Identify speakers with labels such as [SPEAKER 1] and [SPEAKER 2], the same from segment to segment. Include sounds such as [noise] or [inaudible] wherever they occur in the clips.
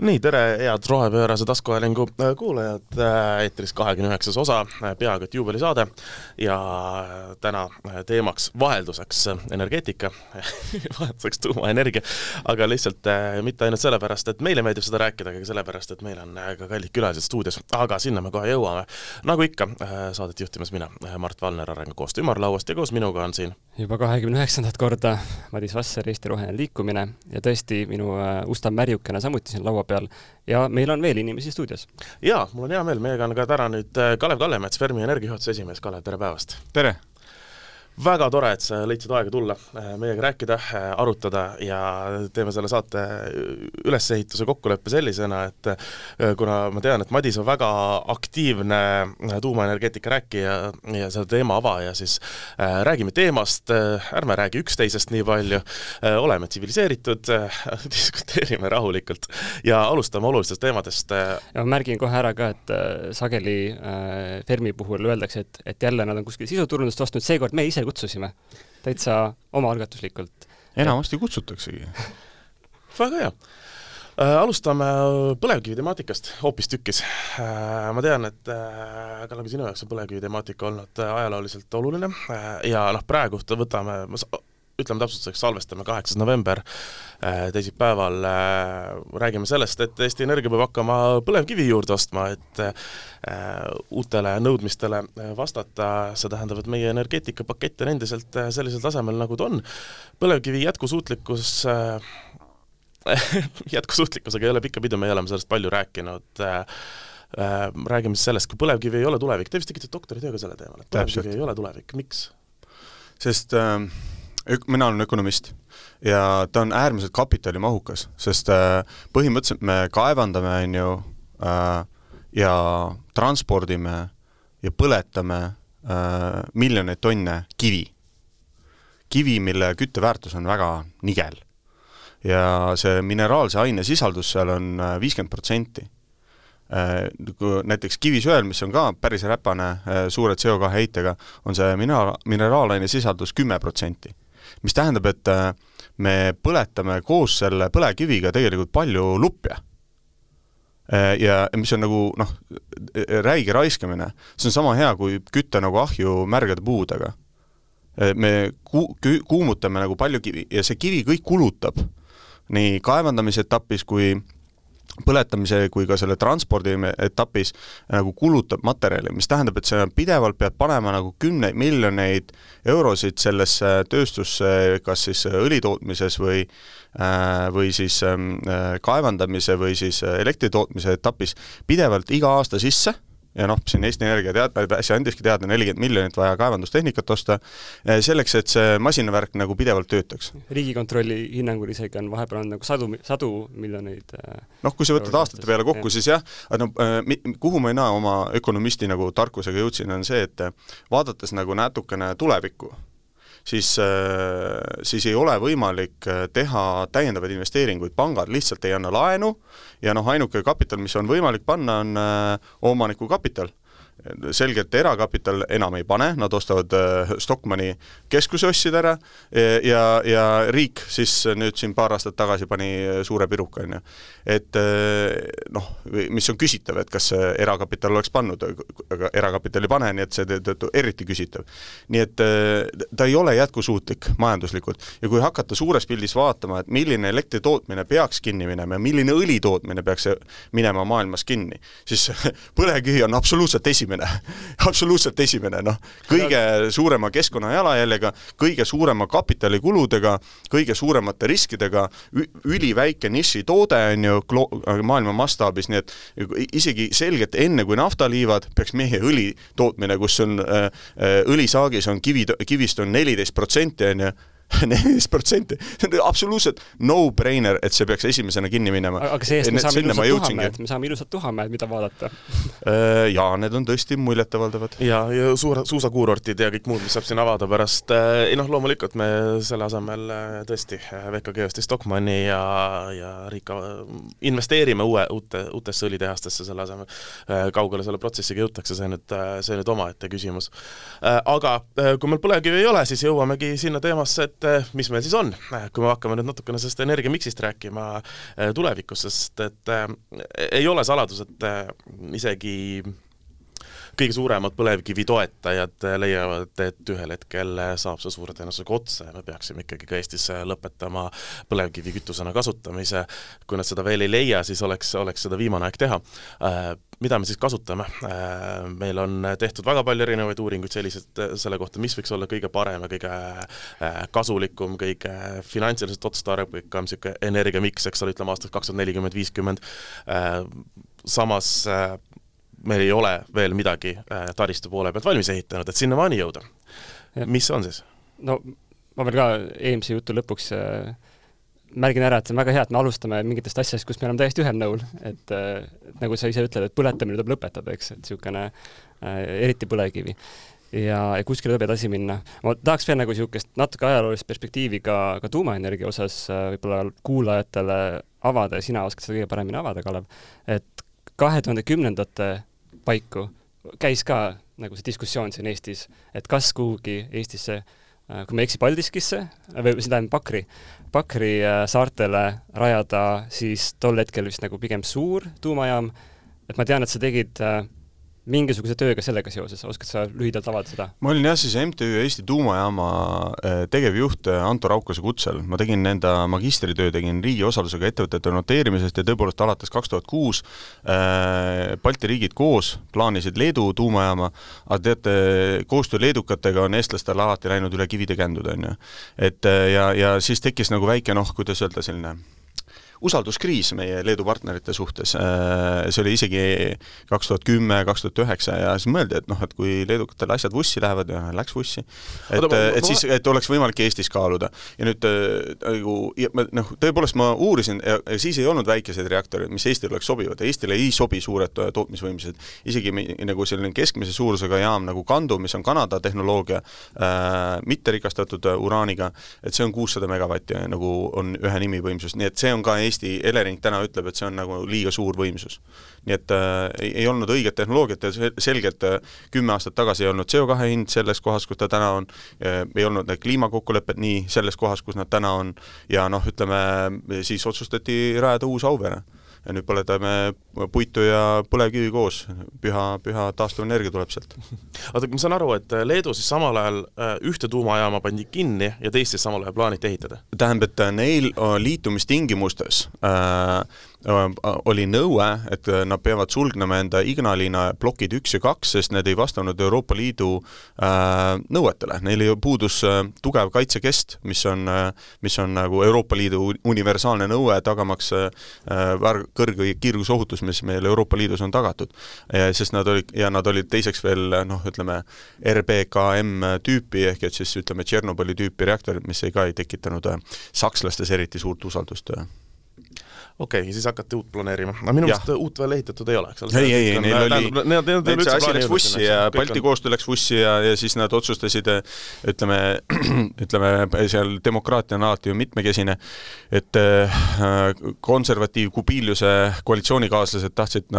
[SPEAKER 1] nii, tere, head rohepöörase taskuhäälingu äh, kuulajad, äh, eetris kahekümne üheksas osa, äh, peaaegu et juubelisaade. Ja täna teemaks vahelduseks energeetika. [laughs] Vahelduseks tuumaenergia, aga lihtsalt mitte ainult sellepärast, et meile meeldib seda rääkida, aga ka sellepärast, et meil on ka kallid külalised stuudios, aga sinna me kohe jõuame. nagu ikka, saadet juhtimas mina, Mart Valner Arengukoostöö ümarlauast ja koos minuga on siin
[SPEAKER 2] juba kahekümne üheksandat korda Madis Vasser, Eesti Roheline Liikumine. Ja tõesti minu Ustav Märjukene samuti siin laua peal ja meil on veel inimesi stuudios.
[SPEAKER 1] jaa, mul on hea meel, meiega on ka täna nüüd äh, Kalev Kallemets, Fermi energiajuhatuse esimees, Kalev, tere päevast!
[SPEAKER 3] tere!
[SPEAKER 1] Väga tore, et sa leidsid aega tulla äh, meiega rääkida, äh, arutada ja teeme selle saate ülesehituse kokkuleppe sellisena, et äh, kuna ma tean, et Madis on väga aktiivne tuumaenergeetika rääkija ja selle teema avaja, siis räägime teemast, ärme räägi üksteisest nii palju, oleme tsiviliseeritud, [laughs] diskuteerime rahulikult ja alustame olulistest teemadest.
[SPEAKER 2] ma märgin kohe ära ka, et sageli Fermi puhul öeldakse, et, et jälle nad on kuskil sisuturundust ostnud, seekord me ise kutsusime täitsa omaalgatuslikult.
[SPEAKER 3] enamasti kutsutaksegi [laughs]
[SPEAKER 1] väga hea äh,. alustame põlevkivi temaatikast hoopistükkis äh,. ma tean, et äh, Kalle, ka sinu jaoks on põlevkivi temaatika olnud ajalooliselt oluline ja noh, praegu võtame, ütleme täpsustuseks, salvestame kaheksas november, äh, teisipäeval äh, räägime sellest, et Eesti Energia peab hakkama põlevkivi juurde ostma, et äh, uutele nõudmistele vastata, see tähendab, et meie energeetikapakett on endiselt sellisel tasemel, nagu ta on. põlevkivi jätkusuutlikkus [laughs] jätkusuutlikkusega ei ole pikka pidu, me oleme sellest palju rääkinud räägime siis sellest, kui põlevkivi ei ole tulevik, te vist tegite doktoritöö ka sellel teemal, et põlevkivi ei ole tulevik, miks?
[SPEAKER 3] sest äh, mina olen ökonomist ja ta on äärmiselt kapitalimahukas, sest äh, põhimõtteliselt me kaevandame, on ju, äh, ja transpordime ja põletame äh, miljoneid tonne kivi. kivi, mille kütteväärtus on väga nigel. ja see mineraalse aine sisaldus seal on viiskümmend protsenti näiteks kivisöel, mis on ka päris räpane suure CO2 heitega, on see mineraal, mineraalaine sisaldus kümme protsenti mis tähendab, et äh, me põletame koos selle põlevkiviga tegelikult palju lupja. Äh, ja mis on nagu noh, räige raiskamine, see on sama hea, kui kütta nagu ahju märgade puudega. Äh, me ku-, kuumutame nagu palju kivi ja see kivi kõik kulutab nii kaevandamise etapis kui põletamise kui ka selle transpordi etapis nagu kulutab materjali, mis tähendab, et sa pidevalt pead panema nagu kümneid miljoneid eurosid sellesse tööstusse, kas siis õlitootmises või äh, või siis ähm, äh, kaevandamise või siis elektritootmise etapis pidevalt iga aasta sisse ja noh, siin Eesti Energia tead-, äsja andiski teada, nelikümmend miljonit vaja kaevandustehnikat osta, eh, selleks, et see masinavärk nagu pidevalt töötaks.
[SPEAKER 2] riigikontrolli hinnangul isegi on vahepeal on nagu sadu, sadu miljoneid
[SPEAKER 3] eh, noh, kui sa võtad aastate peale kokku, siis jah, no eh, kuhu mina oma ökonomisti nagu tarkusega jõudsin, on see, et vaadates nagu natukene tulevikku, siis, siis ei ole võimalik teha täiendavaid investeeringuid, pangad lihtsalt ei anna laenu ja noh, ainuke kapital, mis on võimalik panna, on omaniku kapital selgelt erakapital enam ei pane, nad ostavad äh, Stockmanni keskuse ostsid ära ja, ja riik siis nüüd siin paar aastat tagasi pani suure piruka, on ju. et äh, noh, mis on küsitav, et kas erakapital oleks pannud, aga erakapital ei pane, nii et seetõttu eriti küsitav. nii et äh, ta ei ole jätkusuutlik majanduslikult ja kui hakata suures pildis vaatama, et milline elektri tootmine peaks kinni minema ja milline õli tootmine peaks minema maailmas kinni, siis [laughs] põlevkivi on absoluutselt esimene esimene, [laughs] absoluutselt esimene, noh, kõige suurema keskkonnajalajäljega, kõige suurema kapitalikuludega, kõige suuremate riskidega, üliväike nišitoode, on ju, maailma mastaabis, nii et isegi selgelt enne, kui naftaliivad, peaks meie õli tootmine, kus on äh, äh õlisaagis on kivi, kivist on neliteist protsenti, on ju, [laughs] neliteist protsenti, see on absoluutselt no-brainer, et see peaks esimesena kinni minema.
[SPEAKER 2] aga see-eest me saame ilusad tuhamäed, me saame ilusad tuhamäed, mida vaadata.
[SPEAKER 3] Äh, jaa, need on tõesti muljetavaldavad.
[SPEAKER 1] ja, ja suur, suusakuurortid ja kõik muud, mis saab siin avada pärast, äh, ei noh, loomulikult me selle asemel äh, tõesti VKG ostis Stockmanni ja, ja riik investeerime uue, uute, uutesse õlitehastesse selle asemel. kaugele selle protsessiga jõutakse, see nüüd, see nüüd omaette küsimus. aga kui meil põlevkivi ei ole, siis jõuamegi sinna teemasse, et et äh, mis meil siis on, kui me hakkame nüüd natukene sellest energiamiksist rääkima tulevikus, sest et äh, ei ole saladus, et äh, isegi kõige suuremad põlevkivi toetajad leiavad, et ühel hetkel saab see suure tõenäosusega otsa ja me peaksime ikkagi ka Eestis lõpetama põlevkivikütusena kasutamise. kui nad seda veel ei leia, siis oleks, oleks seda viimane aeg teha. Äh, mida me siis kasutame? Äh, meil on tehtud väga palju erinevaid uuringuid selliseid, selle kohta, mis võiks olla kõige parem ja kõige äh, kasulikum, kõige finantsiliselt otstarbekam niisugune energiamiks, eks ole, ütleme aastaks kaks tuhat nelikümmend, viiskümmend, samas meil ei ole veel midagi äh, taristu poole pealt valmis ehitanud, et sinnamaani jõuda. mis on siis?
[SPEAKER 2] no ma veel ka eelmise jutu lõpuks äh, märgin ära, et see on väga hea, et me alustame mingitest asjadest, kus me oleme täiesti ühel nõul, et äh, nagu sa ise ütled, et põletamine tuleb lõpetada, eks, et niisugune äh, eriti põlevkivi. ja, ja kuskile tuleb edasi minna. ma tahaks veel nagu niisugust natuke ajaloolist perspektiivi ka, ka tuumaenergia osas äh, võib-olla kuulajatele avada ja sina oskad seda kõige paremini avada, Kalev, et kahe tuhande kümnendate paiku, käis ka nagu see diskussioon siin Eestis, et kas kuhugi Eestisse äh, kui ma ei eksi, Paldiskisse või see tähendab Pakri, Pakri äh, saartele rajada siis tol hetkel vist nagu pigem suur tuumajaam, et ma tean, et sa tegid äh, mingisuguse tööga sellega seoses, oskad sa lühidalt avada seda?
[SPEAKER 3] ma olin jah, siis MTÜ Eesti Tuumajaama äh, tegevjuht äh, Anto Raukase kutsel, ma tegin enda magistritöö, tegin riigi osalusega ettevõtete noteerimisest ja tõepoolest alates kaks tuhat kuus äh, Balti riigid koos plaanisid Leedu tuumajaama, aga teate, koostöö leedukatega on eestlastel alati läinud üle kivide känduda, on ju. et ja, ja siis tekkis nagu väike noh, kuidas öelda, selline usalduskriis meie Leedu partnerite suhtes, äh, see oli isegi kaks tuhat kümme, kaks tuhat üheksa ja siis mõeldi, et noh, et kui leedukatel asjad vussi lähevad ja läks vussi, et, et siis, et oleks võimalik Eestis kaaluda. ja nüüd äh, nagu noh, tõepoolest ma uurisin ja, ja siis ei olnud väikeseid reaktoreid, mis Eestile oleks sobivad, Eestile ei sobi suured äh, tootmisvõimsused. isegi nagu selline keskmise suurusega jaam nagu Kandu, mis on Kanada tehnoloogia äh,, mitte rikastatud uraaniga, et see on kuussada megavatti, nagu on ühe nimi võimsus, nii et see on ka Eesti Eesti Elering täna ütleb, et see on nagu liiga suur võimsus. nii et äh, ei, ei olnud õiget tehnoloogiat ja selgelt äh, kümme aastat tagasi ei olnud CO2 hind selles kohas, kus ta täna on äh,, ei olnud need kliimakokkulepped nii selles kohas, kus nad täna on, ja noh, ütleme siis otsustati rajada uus Auvere ja nüüd põletame puitu ja põlevkivi koos, püha, püha taastuvenergia tuleb sealt. [laughs]
[SPEAKER 1] oota, ma saan aru, et Leedu siis samal ajal äh, ühte tuumajaama pandi kinni ja teist siis samal ajal plaaniti ehitada?
[SPEAKER 3] tähendab, et neil äh, liitumistingimustes äh, oli nõue, et nad peavad sulgnema enda Ignalina plokid üks ja kaks, sest need ei vastanud Euroopa Liidu äh, nõuetele, neil puudus äh, tugev kaitsekest, mis on äh,, mis on nagu Euroopa Liidu universaalne nõue, tagamaks äh, kõrge kiirgusohutus, mis meil Euroopa Liidus on tagatud. sest nad olid, ja nad olid teiseks veel noh, ütleme RBKM tüüpi, ehk et siis ütleme, Tšernobõli tüüpi reaktorid, mis ei ka ei tekitanud äh, sakslastes eriti suurt usaldust äh
[SPEAKER 1] okei okay,, siis hakati uut planeerima, aga minu meelest uut veel ehitatud ei ole, eks
[SPEAKER 3] ole? ei, ei, ei, neil oli, neil see asi läks vussi ja Balti koostöö läks vussi ja, ja siis nad otsustasid, ütleme, [clears throat] ütleme seal demokraatia on alati ju mitmekesine, et äh, konservatiiv-Kubiliuse koalitsioonikaaslased tahtsid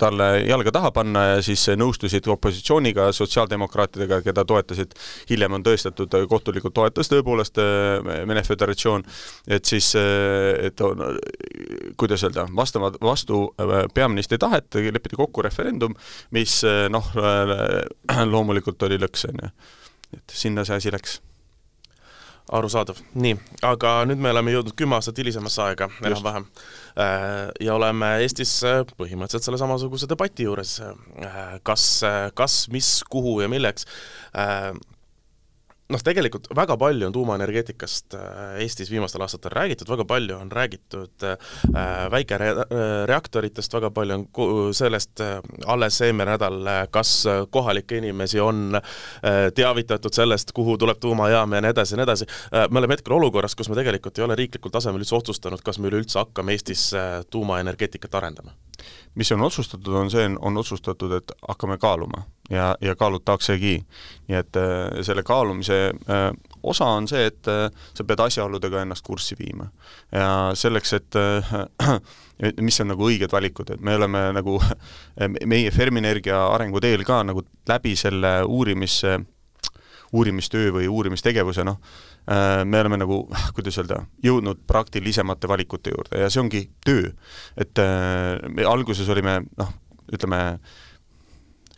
[SPEAKER 3] talle jalga taha panna ja siis nõustusid opositsiooniga, sotsiaaldemokraatidega, keda toetasid, hiljem on tõestatud, kohtulikult toetas tõepoolest äh, Vene Föderatsioon, et siis, äh, et on kuidas öelda, vastavad vastu äh, peaministri tahet, lepiti kokku referendum, mis äh, noh, äh, [clears throat] loomulikult oli lõks, on ju. et sinna see asi läks.
[SPEAKER 1] Arusaadav, nii, aga nüüd me oleme jõudnud kümme aastat hilisemasse aega enam-vähem. Ja oleme Eestis põhimõtteliselt selle samasuguse debati juures, kas, kas, mis, kuhu ja milleks noh, tegelikult väga palju on tuumaenergeetikast äh, Eestis viimastel aastatel räägitud, väga palju on räägitud äh, väikereaktoritest, väga palju on sellest äh, alles eelmine nädal, kas kohalikke inimesi on teavitatud sellest, kuhu tuleb tuumajaam ja nii edasi ja nii edasi. me oleme hetkel olukorras, kus me tegelikult ei ole riiklikul tasemel üldse otsustanud, kas me üleüldse hakkame Eestis tuumaenergeetikat arendama
[SPEAKER 3] mis on otsustatud, on see, on otsustatud, et hakkame kaaluma ja, ja kaalutaksegi. nii et äh, selle kaalumise äh, osa on see, et äh, sa pead asjaoludega ennast kurssi viima. ja selleks, et [clears throat] mis on nagu õiged valikud, et me oleme nagu, meie Fermi Energia arenguteel ka nagu läbi selle uurimis uurimistöö või uurimistegevuse, noh, me oleme nagu, kuidas öelda, jõudnud praktilisemate valikute juurde ja see ongi töö. et me alguses olime noh, ütleme,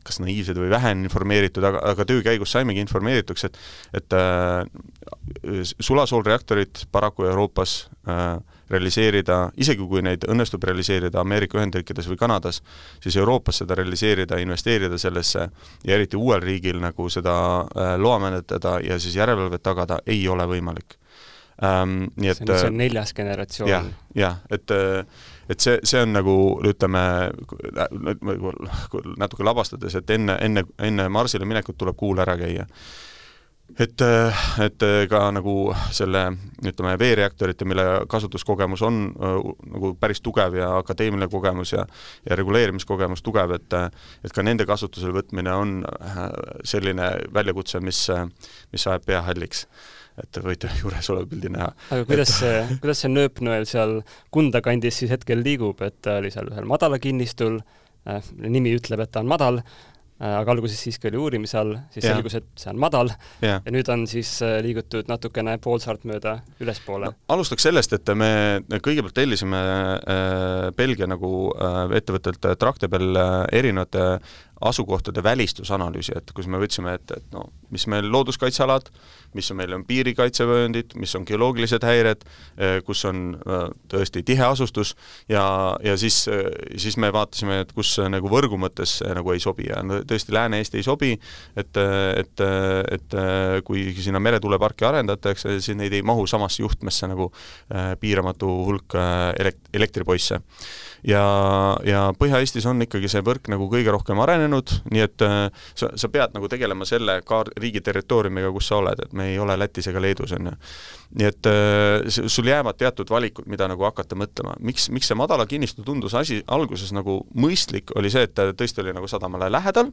[SPEAKER 3] kas naiivsed või vähe informeeritud, aga, aga töö käigus saimegi informeerituks, et et äh, sulasoolreaktorid paraku Euroopas äh, realiseerida, isegi kui neid õnnestub realiseerida Ameerika Ühendriikides või Kanadas, siis Euroopas seda realiseerida, investeerida sellesse ja eriti uuel riigil nagu seda äh, loa menetleda ja siis järelevalvet tagada, ei ole võimalik
[SPEAKER 2] ähm,. Nii et see on, see on äh, neljas generatsioon ja,.
[SPEAKER 3] jah, jah, et äh, et see, see on nagu ütleme, natuke labastades, et enne, enne, enne Marsile minekut tuleb kuul ära käia. Et, et ka nagu selle ütleme, veereaktorite, mille kasutuskogemus on nagu päris tugev ja akadeemiline kogemus ja ja reguleerimiskogemus tugev, et et ka nende kasutusele võtmine on selline väljakutse, mis, mis ajab pea halliks et võite [laughs] juuresoleva pildi näha.
[SPEAKER 2] aga kuidas et... [laughs] see, kuidas see nööpnõel seal Kunda kandis siis hetkel liigub, et ta oli seal ühel madala kinnistul nimi ütleb, et ta on madal aga alguses siiski oli uurimise all, siis ja. selgus, et see on madal ja. ja nüüd on siis äh, liigutud natukene poolsaart mööda ülespoole no,.
[SPEAKER 3] alustaks sellest, et me kõigepealt tellisime äh, Belgia nagu äh, ettevõttelt Tractebel äh, erinevate asukohtade välistusanalüüsi, et kus me võtsime ette, et no mis meil looduskaitsealad, mis on, meil on piirikaitsevööndid, mis on geoloogilised häired, eh, kus on eh, tõesti tihe asustus ja, ja siis, eh, siis me vaatasime, et kus nagu võrgu mõttes nagu ei sobi ja no tõesti Lääne-Eesti ei sobi, et, et, et kui sinna meretuuleparki arendatakse, siis neid ei mahu samasse juhtmesse nagu piiramatu hulk elekt-, elektripoisse ja, ja Põhja-Eestis on ikkagi see võrk nagu kõige rohkem arenenud, nii et äh, sa, sa pead nagu tegelema selle kaar-, riigi territooriumiga, kus sa oled, et me ei ole Lätis ega Leedus, on ju. nii et äh, sul jäävad teatud valikud, mida nagu hakata mõtlema. miks, miks see madala kinnistu tundus asi alguses nagu mõistlik, oli see, et ta tõesti oli nagu sadamale lähedal,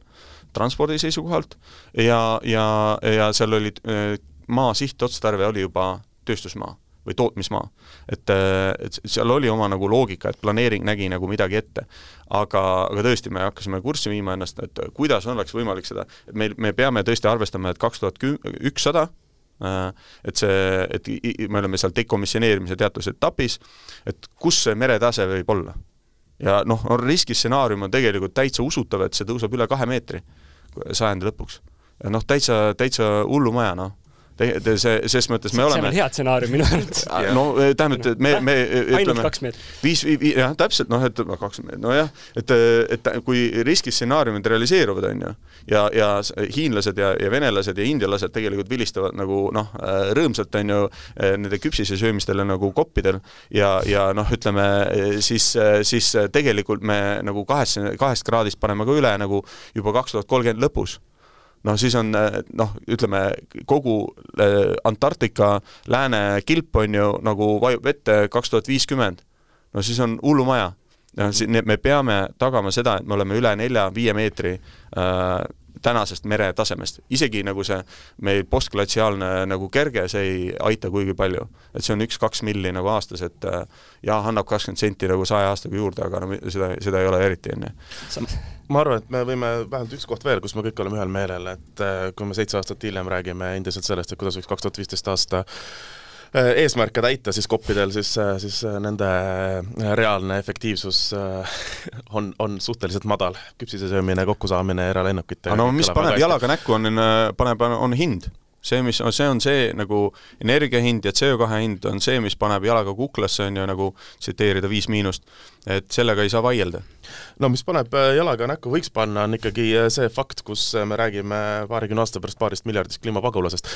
[SPEAKER 3] transpordi seisukohalt, ja, ja, ja seal oli äh, maa sihtotstarve oli juba tööstusmaa või tootmismaa. et, et seal oli oma nagu loogika, et planeering nägi nagu midagi ette. aga, aga tõesti, me hakkasime kurssi viima ennast, et kuidas oleks võimalik seda, et meil, me peame tõesti arvestama, et kaks tuhat ükssada et see, et me oleme seal dekomisjoneerimise teatud etapis, et kus see meretase võib olla. ja noh, riskistsenaarium on tegelikult täitsa usutav, et see tõuseb üle kahe meetri sajandi lõpuks. noh, täitsa, täitsa hullumaja, noh see, ses mõttes me oleme
[SPEAKER 2] see on hea stsenaarium minu arvates. [laughs]
[SPEAKER 3] no eh, tähendab, et me, me
[SPEAKER 2] ütleme kaks meetrit.
[SPEAKER 3] viis, viis, jah, täpselt, noh, et kaks meetrit, nojah, et, et kui riskistsenaariumid realiseeruvad, on ju, ja, ja hiinlased ja, ja venelased ja indialased tegelikult vilistavad nagu noh, rõõmsalt, on ju, nende küpsise söömistele nagu koppidel ja, ja noh, ütleme siis, siis tegelikult me nagu kahesse, kahest kraadist paneme ka üle nagu juba kaks tuhat kolmkümmend lõpus noh, siis on noh, ütleme kogu äh, Antarktika lääne kilp on ju nagu vajub vette kaks tuhat viiskümmend. no siis on hullumaja. noh, me peame tagama seda, et me oleme üle nelja-viie meetri äh, tänasest meretasemest. isegi nagu see meil postglatsiaalne nagu kerge, see ei aita kuigi palju. et see on üks-kaks milli nagu aastas, et äh, jah, annab kakskümmend senti nagu saja aastaga juurde, aga no seda, seda ei ole eriti, on ju.
[SPEAKER 1] ma arvan, et me võime vähemalt üks koht veel, kus me kõik oleme ühel meelel, et äh, kui me seitse aastat hiljem räägime endiselt sellest, et kuidas võiks kaks tuhat viisteist aasta eesmärke täita, siis koppidel siis, äh, siis äh, nende reaalne efektiivsus [laughs] on, on suhteliselt madal. küpsise söömine, kokkusaamine eralennukite
[SPEAKER 3] no mis paneb jalaga näkku, on, paneb, on hind see, mis, see on see nagu energia hind ja CO2 hind on see, mis paneb jalaga kuklasse, on ju, nagu tsiteerida Viis Miinust, et sellega ei saa vaielda.
[SPEAKER 1] no mis paneb jalaga näkku, võiks panna, on ikkagi see fakt, kus me räägime paarikümne aasta pärast paarist miljardist kliimapagulasest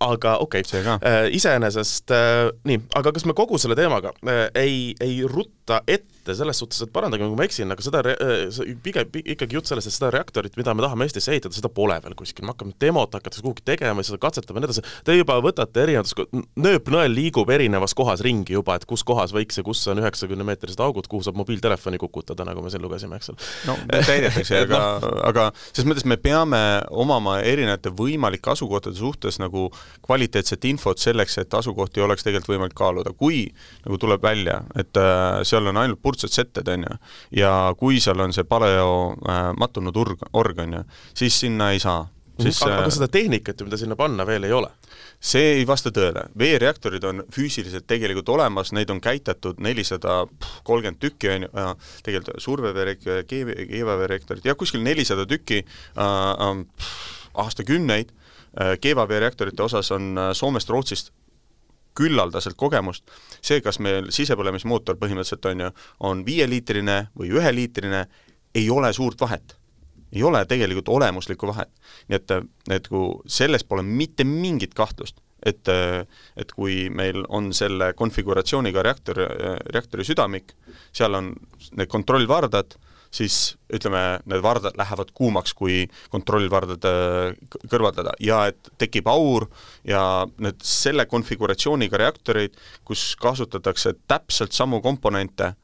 [SPEAKER 1] aga okei okay., äh, iseenesest äh, nii, aga kas me kogu selle teemaga äh, ei, ei rutta ette selles suhtes, et parandage, kui ma eksin, aga seda äh, pigem ikkagi jutt sellest, et seda reaktorit, mida me tahame Eestisse ehitada, seda pole veel kuskil, me hakkame demot hakatakse kuhugi tegema, seda katsetama ja nii edasi, te juba võtate erinevates, nööpnõel liigub erinevas kohas ringi juba, et kus kohas võiks ja kus on üheksakümne meetrised augud, kuhu saab mobiiltelefoni kukutada, nagu me siin lugesime, eks ole.
[SPEAKER 3] no täidetakse, aga [laughs] no., aga selles mõttes me peame omama erinevate võimalike asukohtade suhtes nagu kvaliteetset infot selleks, et asukohti oleks tegelikult võimalik kaaluda, kui nagu tuleb välja, et äh, seal on ainult purtsed setted, on ju, ja kui seal on see paleo äh, mattunud urg, org, on ju, siis sinna ei saa siis
[SPEAKER 1] aga, aga
[SPEAKER 3] äh,
[SPEAKER 1] seda tehnikat ju, mida sinna panna, veel ei ole.
[SPEAKER 3] see ei vasta tõele. veereaktorid on füüsiliselt tegelikult olemas, neid on käitatud nelisada kolmkümmend tükki, on ju, tegelikult surveveereaktor, keevaveereaktorid, jah, kuskil nelisada tükki äh, äh, aastakümneid äh,, keevaveereaktorite osas on Soomest, Rootsist küllaldaselt kogemust, see, kas meil sisepõlemismootor põhimõtteliselt on ju, on viieliitrine või üheliitrine, ei ole suurt vahet ei ole tegelikult olemuslikku vahet. nii et, et kui selles pole mitte mingit kahtlust, et, et kui meil on selle konfiguratsiooniga reaktor, reaktori südamik, seal on need kontrollvardad, siis ütleme, need vardad lähevad kuumaks, kui kontrollvardad kõrvaldada ja et tekib aur ja need selle konfiguratsiooniga reaktoreid, kus kasutatakse täpselt samu komponente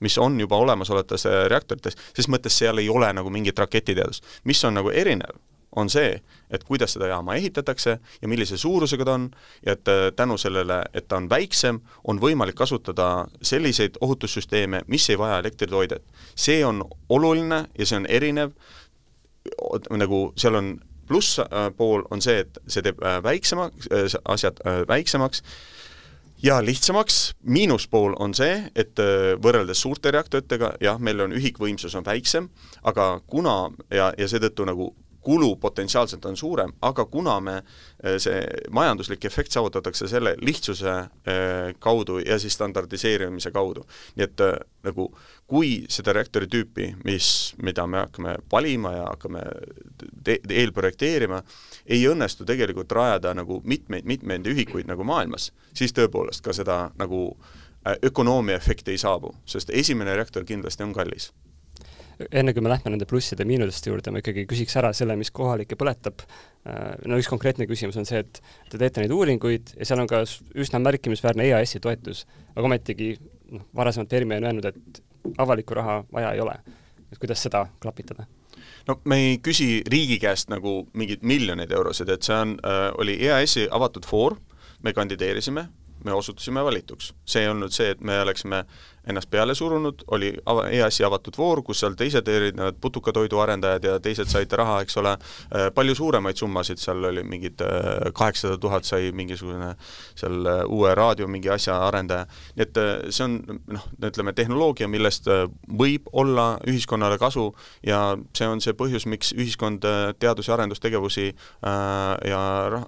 [SPEAKER 3] mis on juba olemasolevates reaktorites, ses mõttes seal ei ole nagu mingit raketiteadust. mis on nagu erinev, on see, et kuidas seda jaama ehitatakse ja millise suurusega ta on ja et äh, tänu sellele, et ta on väiksem, on võimalik kasutada selliseid ohutussüsteeme, mis ei vaja elektritoidet. see on oluline ja see on erinev, nagu seal on plusspool on see, et see teeb äh, väiksema, asjad väiksemaks ja lihtsamaks, miinuspool on see, et äh, võrreldes suurte reaktoritega jah, meil on ühikvõimsus on väiksem, aga kuna ja, ja seetõttu nagu kulu potentsiaalselt on suurem, aga kuna me, äh, see majanduslik efekt saavutatakse selle lihtsuse äh, kaudu ja siis standardiseerimise kaudu. nii et äh, nagu kui seda reaktori tüüpi, mis, mida me hakkame valima ja hakkame eelprojekteerima, ei õnnestu tegelikult rajada nagu mitmeid, mitmeid ühikuid nagu maailmas, siis tõepoolest ka seda nagu ökonoomia efekti ei saabu, sest esimene reaktor kindlasti on kallis
[SPEAKER 2] enne kui me lähme nende plusside ja miinuste juurde, ma ikkagi küsiks ära selle, mis kohalikke põletab. Äh, no üks konkreetne küsimus on see, et te teete neid uuringuid ja seal on ka üsna märkimisväärne EAS-i toetus, aga ometigi noh, varasemalt ERMi on öelnud, et avalikku raha vaja ei ole. et kuidas seda klapitada?
[SPEAKER 3] no me ei küsi riigi käest nagu mingeid miljoneid eurosid, et see on äh,, oli EAS-i avatud foor, me kandideerisime, me osutusime valituks. see ei olnud see, et me oleksime ennast peale surunud, oli ava-, EAS-i avatud voor, kus seal teised erinevad putukatoidu arendajad ja teised said raha, eks ole, äh, palju suuremaid summasid, seal oli mingid äh, kaheksasada tuhat sai mingisugune seal äh, uue raadio mingi asja arendaja, nii et see on noh, ütleme tehnoloogia, millest võib olla ühiskonnale kasu ja see on see põhjus, miks ühiskond teadus- ja arendustegevusi äh, ja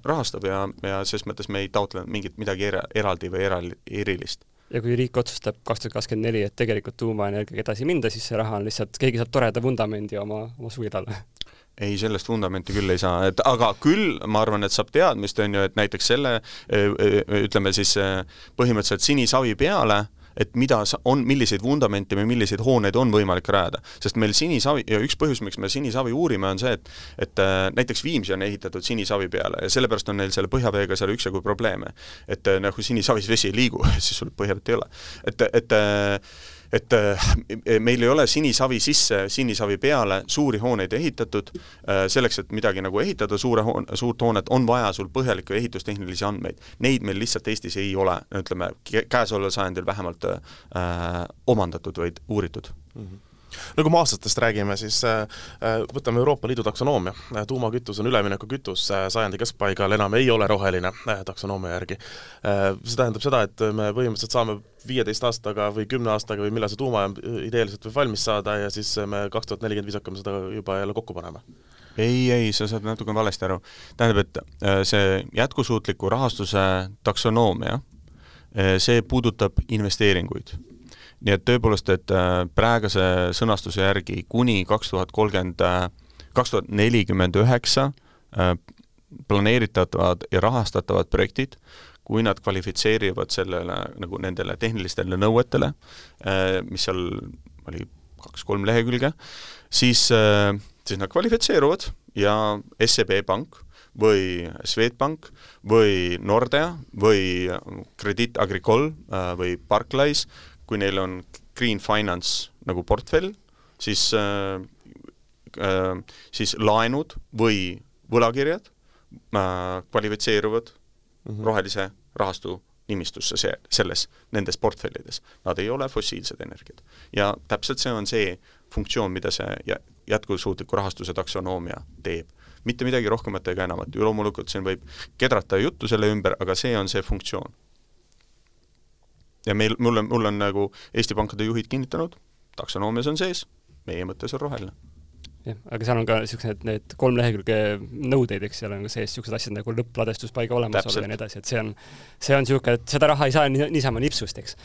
[SPEAKER 3] rahastab ja, ja ses mõttes me ei taotle mingit midagi era-, eraldi või eral-, erilist
[SPEAKER 2] ja kui riik otsustab kaks tuhat kakskümmend neli, et tegelikult tuumaenergiaga edasi minda, siis see raha on lihtsalt, keegi saab toreda vundamendi oma, oma suvi talle.
[SPEAKER 3] Ei, sellest vundamenti küll ei saa, et aga küll ma arvan, et saab teadmist, on ju, et näiteks selle ütleme siis põhimõtteliselt sinisavi peale äh, et mida on, milliseid vundamente või milliseid hooneid on võimalik rajada. sest meil sinisavi, ja üks põhjus, miks me sinisavi uurime, on see, et et äh, näiteks Viimsi on ehitatud sinisavi peale ja sellepärast on neil selle põhjaveega seal üksjagu probleeme. et äh, nagu sinisavis vesi ei liigu, [laughs] siis sul põhjavett ei ole. et, et äh, et äh, meil ei ole sinisavi sisse, sinisavi peale suuri hooneid ehitatud, äh, selleks, et midagi nagu ehitada, suure hoon-, suurt hoonet, on vaja sul põhjalikke ehitustehnilisi andmeid. Neid meil lihtsalt Eestis ei ole, ütleme, käesoleval sajandil vähemalt äh, omandatud, vaid uuritud mm. -hmm
[SPEAKER 1] no kui me aastatest räägime, siis äh, äh, võtame Euroopa Liidu taksonoomia. Äh, tuumakütus on üleminekukütus, sajandi keskpaigal enam ei ole roheline taksonoomia järgi. See tähendab seda, et me põhimõtteliselt saame viieteist aastaga või kümne aastaga või millal see tuumajaam ideeliselt võib valmis saada ja siis me kaks tuhat nelikümmend viis hakkame seda juba jälle kokku panema
[SPEAKER 3] ei, ei, sa saad natuke valesti aru. tähendab, et see jätkusuutliku rahastuse taksonoomia, see puudutab investeeringuid nii et tõepoolest, et äh, praeguse sõnastuse järgi kuni kaks tuhat kolmkümmend, äh, kaks tuhat nelikümmend üheksa äh, planeeritavad ja rahastatavad projektid, kui nad kvalifitseerivad sellele, nagu nendele tehnilistele nõuetele, mis seal oli kaks-kolm lehekülge, siis, siis nad kvalifitseeruvad ja SEB Pank või Swedbank või Nordea või Credit Agricole või Barclays kui neil on green finance nagu portfell, siis äh, äh, siis laenud või võlakirjad äh, kvalifitseeruvad mm -hmm. rohelise rahastu nimistusse see, selles, nendes portfellides. Nad ei ole fossiilsed energiad. ja täpselt see on see funktsioon, mida see jätkusuutliku rahastuse taksonoomia teeb. mitte midagi rohkemat ega enamat, ju loomulikult siin võib kedrata juttu selle ümber, aga see on see funktsioon. Ja meil, mul on, mul on nagu Eesti pankade juhid kinnitanud, taksonoomias on sees, meie mõttes on roheline
[SPEAKER 2] jah, aga seal on ka niisugused need kolm lehekülge nõudeid, eks, seal on ka sees niisugused asjad nagu lõppladestuspaiga olemasolu ja nii edasi, et see on, see on niisugune, et seda raha ei saa ni niisama nipsust, eks.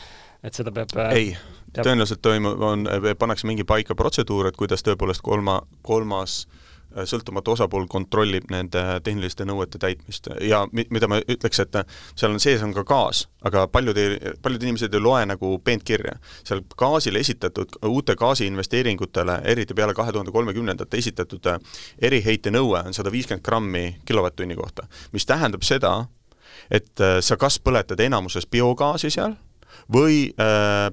[SPEAKER 2] et seda peab
[SPEAKER 3] ei, tõenäoliselt toimub, on, pannakse mingi paika protseduur, et kuidas tõepoolest kolma, kolmas äh, Äh, sõltumatu osapool kontrollib nende tehniliste nõuete täitmist ja mi-, mida ma ütleks, et seal on sees on ka gaas, aga paljud ei, paljud inimesed ei loe nagu peentkirja. seal gaasile esitatud, uute gaasiinvesteeringutele, eriti peale kahe tuhande kolmekümnendat esitatud äh, eriheite nõue on sada viiskümmend grammi kilovatt-tunni kohta, mis tähendab seda, et äh, sa kas põletad enamuses biogaasi seal või äh,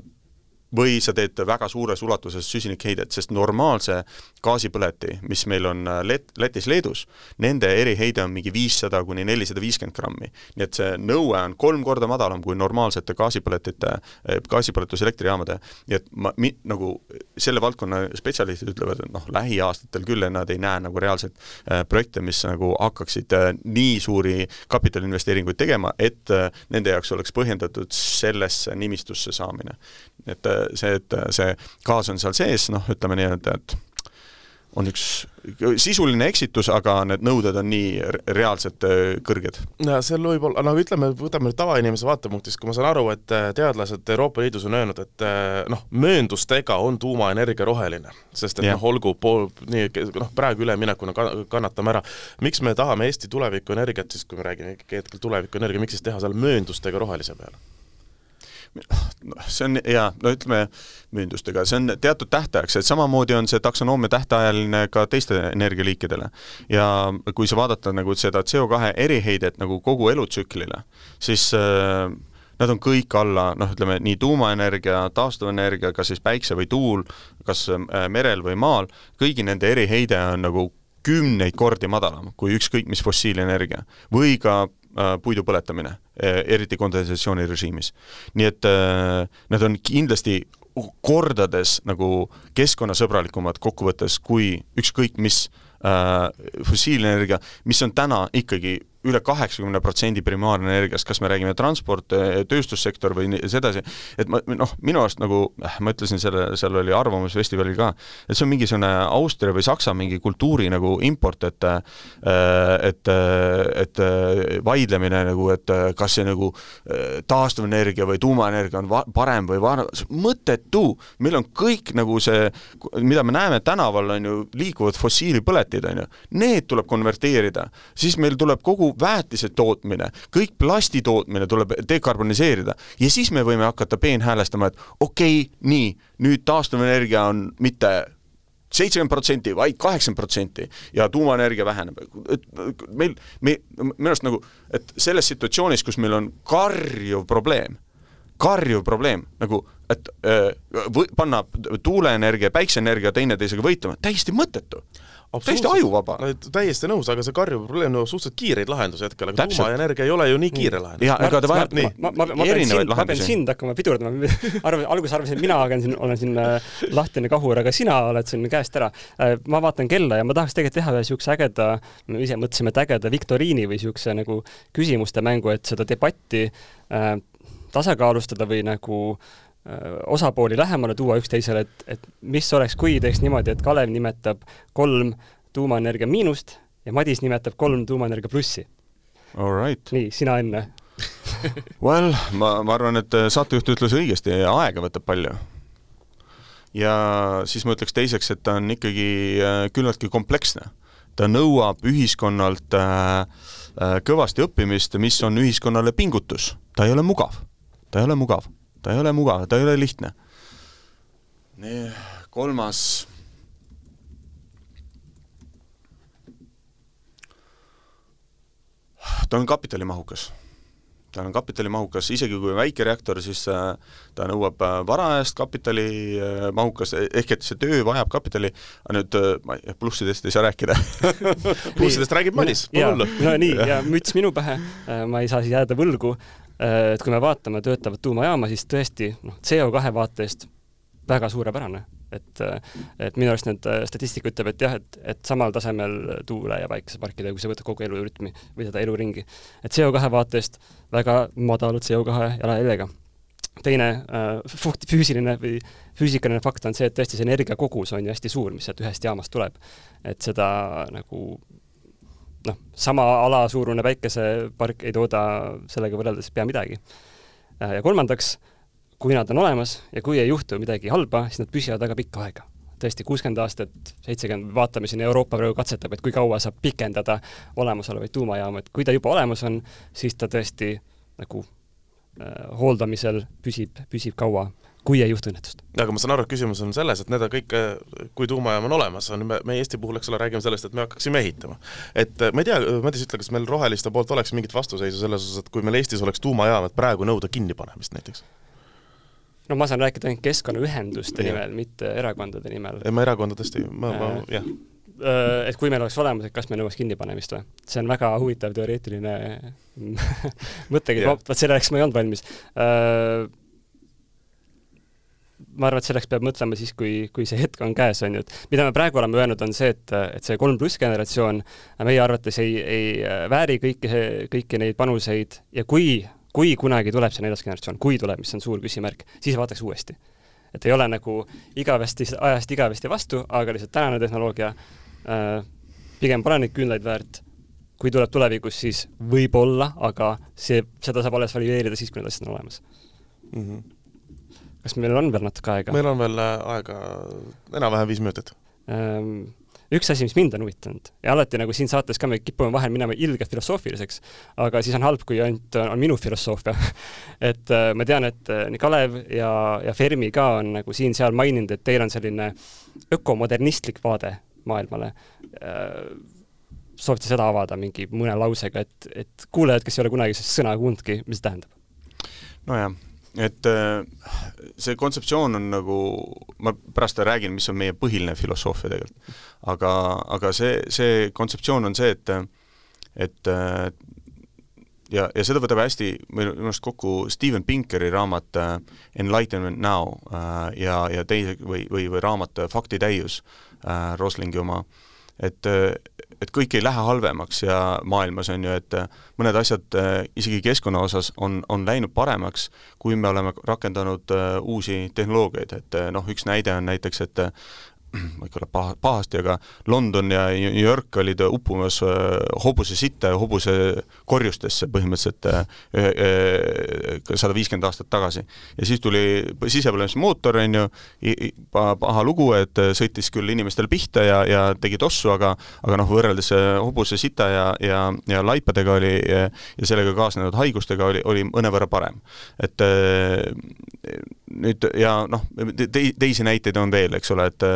[SPEAKER 3] või sa teed väga suures ulatuses süsinikheidet, sest normaalse gaasipõleti, mis meil on äh, Let-, Lätis, Leedus, nende eriheide on mingi viissada kuni nelisada viiskümmend grammi. nii et see nõue on kolm korda madalam kui normaalsete gaasipõletite, äh, gaasipõletuselektrijaamade. nii et ma, mi-, nagu selle valdkonna spetsialistid ütlevad, et noh, lähiaastatel küll nad ei näe nagu reaalselt äh, projekte, mis nagu hakkaksid äh, nii suuri kapitaliinvesteeringuid tegema, et äh, nende jaoks oleks põhjendatud sellesse nimistusse saamine. Et äh, see, et see gaas on seal sees, noh, ütleme nii-öelda, et on üks sisuline eksitus, aga need nõuded on nii reaalselt äh, kõrged.
[SPEAKER 1] ja seal võib olla, nagu ütleme, võtame nüüd tavainimese vaatepunktist, kui ma saan aru, et äh, teadlased Euroopa Liidus on öelnud, et äh, noh, mööndustega on tuumaenergia roheline, sest et noh, olgu pool, nii, noh, praegu üleminekuna kannatame ära. miks me tahame Eesti tulevikuenergiat siis, kui me räägime ikkagi hetkel tulevikuenergia, miks siis teha seal mööndustega rohelise peale?
[SPEAKER 3] Noh, see on jaa, no ütleme müündustega, see on teatud tähtajaks, et samamoodi on see taksonoomia tähtajaline ka teiste energialiikidele. ja kui sa vaadata nagu seda CO2 eriheidet nagu kogu elutsüklile, siis äh, nad on kõik alla, noh, ütleme nii tuumaenergia, taastuvenergia, kas siis päikse või tuul, kas äh, merel või maal, kõigi nende eriheide on nagu kümneid kordi madalam kui ükskõik mis fossiilenergia. või ka puidu põletamine, äh, eriti kondensatsiooni režiimis. nii et äh, nad on kindlasti kordades nagu keskkonnasõbralikumad kokkuvõttes kui ükskõik mis äh, fossiilenergia, mis on täna ikkagi üle kaheksakümne protsendi primaarenergiast, kas me räägime transport, tööstussektor või sedasi, et ma noh, minu arust nagu äh, ma ütlesin selle, seal oli Arvamusfestivalil ka, et see on mingisugune Austria või Saksa mingi kultuuri nagu import, et äh, et, et vaidlemine nagu, et kas see nagu taastuvenergia või tuumaenergia on va-, parem või va-, mõttetu, meil on kõik nagu see, mida me näeme tänaval, on ju, liikuvad fossiilpõletid, on ju, need tuleb konverteerida, siis meil tuleb kogu väetise tootmine, kõik plasti tootmine tuleb dekarboniseerida ja siis me võime hakata peenhäälestama, et okei okay,, nii, nüüd taastuvenergia on mitte seitsekümmend protsenti, vaid kaheksakümmend protsenti ja tuumaenergia väheneb. meil, me, minu arust nagu, et selles situatsioonis, kus meil on karjuv probleem, karjuv probleem, nagu et äh, või panna tuuleenergia, päikseenergia teineteisega võitlema, täiesti mõttetu täiesti ajuvaba.
[SPEAKER 1] täiesti nõus, aga see karjuv probleem nõuab suhteliselt kiireid lahendusi hetkel, aga tuumaenergia ei ole ju nii kiire lahendus.
[SPEAKER 3] jaa, ega ta vajab
[SPEAKER 2] nii ma, ma, ma, erinevaid lahendusi. ma pean sind hakkama pidurdama, [laughs] arv-, alguses arvasin, et mina olen siin, olen siin äh, lahtine kahur, aga sina oled siin käest ära äh,. ma vaatan kella ja ma tahaks tegelikult teha ühe niisuguse ägeda, me ise mõtlesime, et ägeda viktoriini või niisuguse nagu küsimuste mängu, et seda debatti äh, tasakaalustada või nagu äh, osapooli lähemale tuua üksteisele, et, et mis oleks, kui teeks niimoodi, et Kalev nimetab kolm tuumaenergia miinust ja Madis nimetab kolm tuumaenergia plussi.
[SPEAKER 3] Right.
[SPEAKER 2] nii, sina enne [laughs]
[SPEAKER 3] Well, ma, ma arvan, et saatejuht ütles õigesti, aega võtab palju. ja siis ma ütleks teiseks, et ta on ikkagi äh, küllaltki kompleksne. ta nõuab ühiskonnalt äh, äh, kõvasti õppimist, mis on ühiskonnale pingutus. ta ei ole mugav. ta ei ole mugav. Ta ei ole mugav, ta ei ole lihtne. nii, kolmas. Ta on kapitalimahukas. ta on kapitalimahukas, isegi kui väike reaktor, siis äh, ta nõuab äh, varajast kapitalimahukas, äh, ehk et see töö vajab kapitali, aga nüüd ma plussidest ei saa rääkida. [laughs]
[SPEAKER 1] Plussidest räägib Madis, pole hullu.
[SPEAKER 2] no nii, [laughs] ja müts minu pähe, ma ei saa siis jääda võlgu, et kui me vaatame töötavat tuumajaama, siis tõesti noh, CO2 vaatest väga suurepärane et et minu arust need statistika ütleb, et jah, et, et samal tasemel tuule- ja päikeseparkidega, kui sa võtad kogu elurütmi või seda eluringi. et CO2 vaatest väga madala CO2 jalajäljega teine äh, füüsiline või füüsikaline fakt on see, et tõesti see energiakogus on ju hästi suur, mis sealt ühest jaamast tuleb. et seda nagu noh, sama ala suurune päikesepark ei tooda sellega võrreldes pea midagi. Äh, ja kolmandaks, kui nad on olemas ja kui ei juhtu midagi halba, siis nad püsivad väga pikka aega. tõesti, kuuskümmend aastat, seitsekümmend, vaatame siin, Euroopa praegu katsetab, et kui kaua saab pikendada olemasolevaid tuumajaamu, et kui ta juba olemas on, siis ta tõesti nagu äh, hooldamisel püsib, püsib kaua kui ei juhtu õnnetust.
[SPEAKER 1] aga ma saan aru, et küsimus on selles, et need on kõik, kui tuumajaam on olemas, on me, me Eesti puhul, eks ole, räägime sellest, et me hakkaksime ehitama. et ma ei tea, Madis, ütle, kas meil roheliste poolt oleks mingit vastuseisu selles osas, et kui meil Eestis oleks tuumajaam, et praegu nõuda kinnipanemist näiteks?
[SPEAKER 2] no ma saan rääkida ainult keskkonnaühenduste ja. nimel, mitte erakondade nimel.
[SPEAKER 1] ei, ma erakondadest ei, ma, ma äh, jah
[SPEAKER 2] et kui meil oleks olemas, et kas me nõuaks kinnipanemist või? see on väga huvitav teoreetiline [laughs] mõttekäik, vot selleks ma ei olnud valmis ma arvan, et selleks peab mõtlema siis, kui, kui see hetk on käes, on ju, et mida me praegu oleme öelnud, on see, et, et see kolm pluss generatsioon meie arvates ei, ei vääri kõiki, kõiki neid panuseid ja kui, kui kunagi tuleb see neljas generatsioon, kui tuleb, mis on suur küsimärk, siis vaataks uuesti. et ei ole nagu igavesti, ajast igavesti vastu, aga lihtsalt tänane tehnoloogia äh, pigem pole neid küünlaid väärt, kui tuleb tulevikus, siis võib-olla, aga see, seda saab alles valideerida siis, kui need asjad on olemas mm. -hmm kas meil on veel natuke aega?
[SPEAKER 1] meil on veel äh, aega enam-vähem viis minutit
[SPEAKER 2] ähm, üks asi, mis mind on huvitanud ja alati nagu siin saates ka me kipume vahel minema ilgelt filosoofiliseks, aga siis on halb, kui ainult on minu filosoofia [laughs] et äh, ma tean, et äh, nii Kalev ja, ja Fermi ka on nagu siin-seal maininud, et teil on selline ökomodernistlik vaade maailmale äh,. soovite seda avada mingi mõne lausega, et, et kuulajad, kes ei ole kunagi sõna kuulnudki, mis see tähendab?
[SPEAKER 3] nojah et äh, see kontseptsioon on nagu, ma pärast räägin, mis on meie põhiline filosoofia tegelikult. aga, aga see, see kontseptsioon on see, et et äh, ja, ja seda võtab hästi minu arust kokku Steven Pinkeri raamat äh, Enlightenment Now ja, ja teise või, või, või raamat Faktitäius, Roslingi oma, et et kõik ei lähe halvemaks ja maailmas on ju, et äh, mõned asjad äh, isegi keskkonna osas on, on läinud paremaks, kui me oleme rakendanud äh, uusi tehnoloogiaid, et noh, üks näide on näiteks, et [clears throat] ma ei tea, paha, pahasti, aga London ja New York olid uppumas äh, hobuse sitta ja hobuse korjustesse põhimõtteliselt äh, sada viiskümmend aastat tagasi. ja siis tuli sisepõlemismootor, on ju, paha lugu, et sõitis küll inimestele pihta ja, ja tegi tossu, aga aga noh, võrreldes äh, hobuse sita ja, ja, ja laipadega oli ja sellega kaasnenud haigustega oli, oli mõnevõrra parem. et nüüd ja noh, te-, teisi näiteid on veel, eks ole, et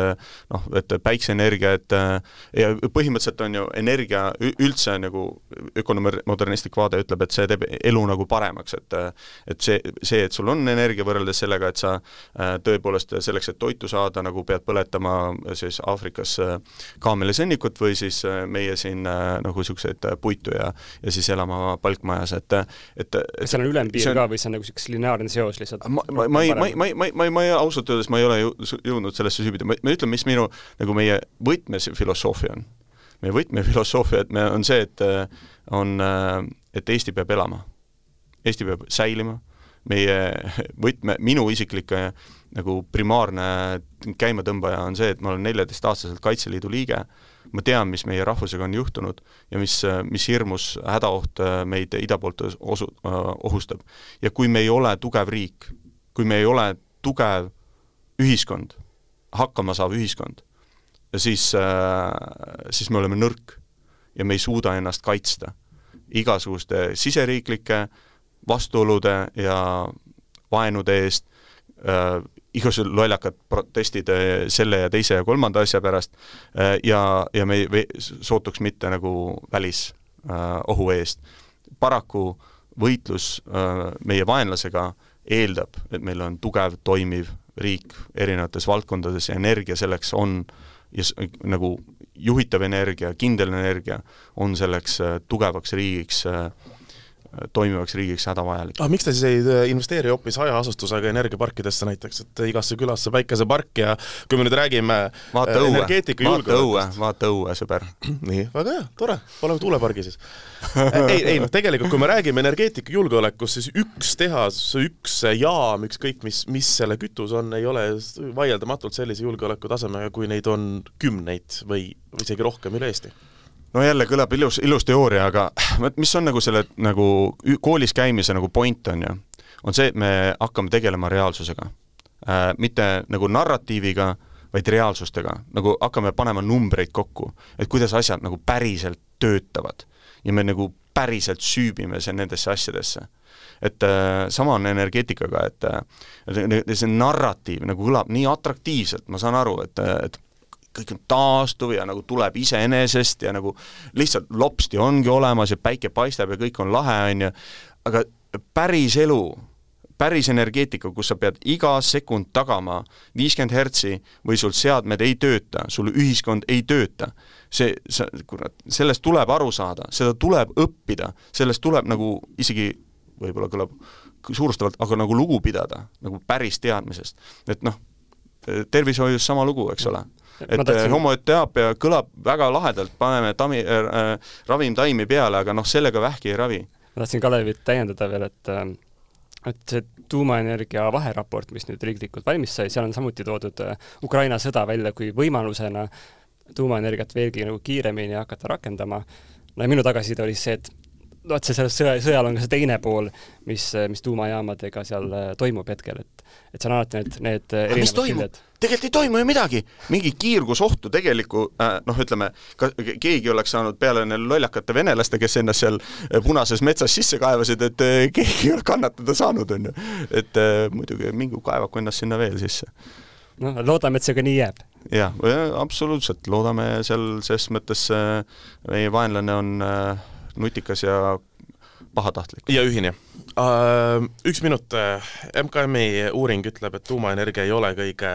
[SPEAKER 3] noh, et päikseenergia, et ja põhimõtteliselt on ju energia üldse nagu ökonomodernistlik vaade ütleb, et see teeb elu nagu paremaks, et et see, see, et sul on energia võrreldes sellega, et sa tõepoolest selleks, et toitu saada, nagu pead põletama siis Aafrikas kaamelisennikut või siis meie siin nagu niisuguseid puitu ja ja siis elama palkmajas, et et
[SPEAKER 2] kas seal on ülempiir on... ka või see on nagu niisugune lineaarne seos lihtsalt?
[SPEAKER 3] ma, ma, ma ei, ma ei, ma ei, ma ei, ma ei, ma ei, ausalt öeldes ma ei ole jõudnud sellesse süübida, ma, ma ütlen, mis minu nagu meie võtmefilosoofia on. meie võtmefilosoofia, et me, on see, et on, et Eesti peab elama. Eesti peab säilima, meie võtme, minu isiklik nagu primaarne käimatõmbaja on see, et ma olen neljateistaastaselt Kaitseliidu liige, ma tean, mis meie rahvusega on juhtunud ja mis, mis hirmus hädaoht meid ida poolt osu-, ohustab. ja kui me ei ole tugev riik, kui me ei ole tugev ühiskond, hakkama saav ühiskond, siis, äh, siis me oleme nõrk ja me ei suuda ennast kaitsta igasuguste siseriiklike vastuolude ja vaenude eest äh,, igasugused lollakad protestid äh, selle ja teise ja kolmanda asja pärast äh, ja, ja me ei sootuks mitte nagu välisohu äh, eest. paraku võitlus äh, meie vaenlasega äh, eeldab, et meil on tugev, toimiv riik erinevates valdkondades ja energia selleks on ja nagu juhitav energia, kindel energia on selleks äh, tugevaks riigiks äh, toimivaks riigiks hädavajalik.
[SPEAKER 1] ah, miks te siis ei investeeri hoopis hajaasustusega energiaparkidesse näiteks, et igasse külasse päikesepark ja kui me nüüd räägime
[SPEAKER 3] vaata
[SPEAKER 1] äh,
[SPEAKER 3] õue, vaata õue, vaata õue, sõber.
[SPEAKER 1] nii, väga hea, tore, paneme tuulepargi siis. [laughs] Ei, ei noh, tegelikult kui me räägime energeetika julgeolekust, siis üks tehas, üks jaam, ükskõik mis, mis selle kütus on, ei ole vaieldamatult sellise julgeolekutasemega, kui neid on kümneid või, või isegi rohkem üle Eesti
[SPEAKER 3] no jälle kõlab ilus, ilus teooria, aga mis on nagu selle nagu koolis käimise nagu point on ju, on see, et me hakkame tegelema reaalsusega äh,. mitte nagu narratiiviga, vaid reaalsustega, nagu hakkame panema numbreid kokku, et kuidas asjad nagu päriselt töötavad. ja me nagu päriselt süübime see nendesse asjadesse. et äh, sama on energeetikaga, et äh, see narratiiv nagu kõlab nii atraktiivselt, ma saan aru, et, et kõik on taastuv ja nagu tuleb iseenesest ja nagu lihtsalt lopsti ongi olemas ja päike paistab ja kõik on lahe, on ju, aga päris elu, päris energeetika, kus sa pead iga sekund tagama viiskümmend hertsi või sul seadmed ei tööta, sul ühiskond ei tööta, see, sa, kurat, sellest tuleb aru saada, seda tuleb õppida, sellest tuleb nagu isegi, võib-olla kõlab suurustavalt, aga nagu lugu pidada, nagu päris teadmisest. et noh, tervishoius sama lugu, eks ole et tahtsin... homöoteaapia kõlab väga lahedalt, paneme tami äh,, ravimtaimi peale, aga noh, sellega vähki ei ravi.
[SPEAKER 2] ma tahtsin Kalevit täiendada veel, et äh, et see tuumaenergia vaheraport, mis nüüd riiklikult valmis sai, seal on samuti toodud äh, Ukraina sõda välja kui võimalusena tuumaenergiat veelgi nagu kiiremini hakata rakendama. no ja minu tagasiside oli see, et vot see selles sõja, sõjal on ka see teine pool, mis, mis tuumajaamadega seal äh, toimub hetkel, et et see on alati need, need
[SPEAKER 3] aga mis toimub? tegelikult ei toimu ju midagi, mingi kiirgusohtu tegelikku äh, noh, ütleme, ka keegi oleks saanud peale neil lollakate venelaste, kes ennast seal äh, punases metsas sisse kaevasid, et äh, [laughs] keegi ei ole kannatada saanud, on ju. et äh, muidugi mingu kaevaku ennast sinna veel sisse.
[SPEAKER 2] noh, loodame, et see ka nii jääb.
[SPEAKER 3] jah, absoluutselt, loodame seal ses mõttes äh, meie vaenlane on äh, nutikas ja pahatahtlik.
[SPEAKER 1] ja ühine. Üks minut, MKM-i uuring ütleb, et tuumaenergia ei ole kõige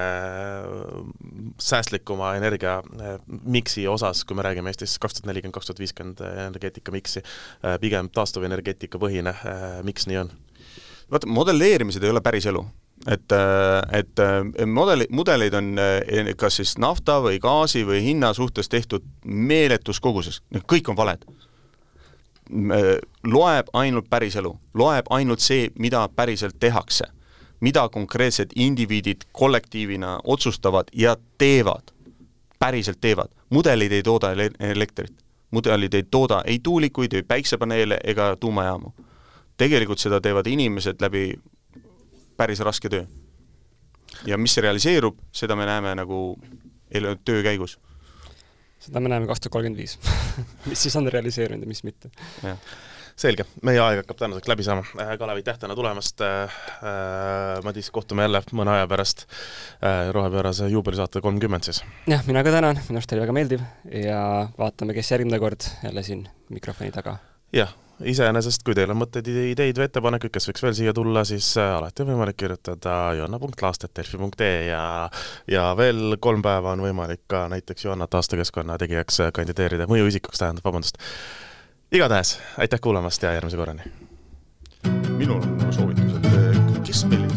[SPEAKER 1] säästlikuma energia miksi osas, kui me räägime Eestis kaks tuhat nelikümmend, kaks tuhat viiskümmend energeetika miksi, pigem taastuvenergeetika põhine, miks nii on?
[SPEAKER 3] vaata, modelleerimised ei ole päris elu et, et modeli, mudeleid on kas siis nafta või gaasi või hinna suhtes tehtud meeletus koguses, kõik on valed loeb ainult päriselu, loeb ainult see, mida päriselt tehakse. mida konkreetsed indiviidid kollektiivina otsustavad ja teevad, päriselt teevad. mudelid ei tooda ele elektrit, mudelid ei tooda ei tuulikuid, ei päiksepaneele ega tuumajaamu. tegelikult seda teevad inimesed läbi päris raske töö. ja mis realiseerub, seda me näeme nagu töö käigus
[SPEAKER 2] seda me näeme kaks tuhat kolmkümmend viis. [laughs] mis siis on realiseerunud ja mis mitte.
[SPEAKER 1] selge, meie aeg hakkab tänaseks läbi saama. Kalev, aitäh täna tulemast äh,. Madis, kohtume jälle mõne aja pärast äh, rohepöörase juubelisaate kolmkümmend siis.
[SPEAKER 2] jah, mina ka tänan, minu arust oli väga meeldiv ja vaatame, kes järgmine kord jälle siin mikrofoni taga.
[SPEAKER 1] jah iseenesest, kui teil on mõtteid, ideid või ettepanekuid, kes võiks veel siia tulla, siis äh, alati on võimalik kirjutada joanna.laastetdelfi.ee ja ja veel kolm päeva on võimalik ka näiteks Joanna taastekeskkonna tegijaks äh, kandideerida, mõjuisikuks tähendab, vabandust. igatahes, aitäh kuulamast ja järgmise korrani!
[SPEAKER 3] minul on nagu soovitus, et kes meil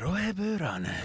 [SPEAKER 3] rohepöörane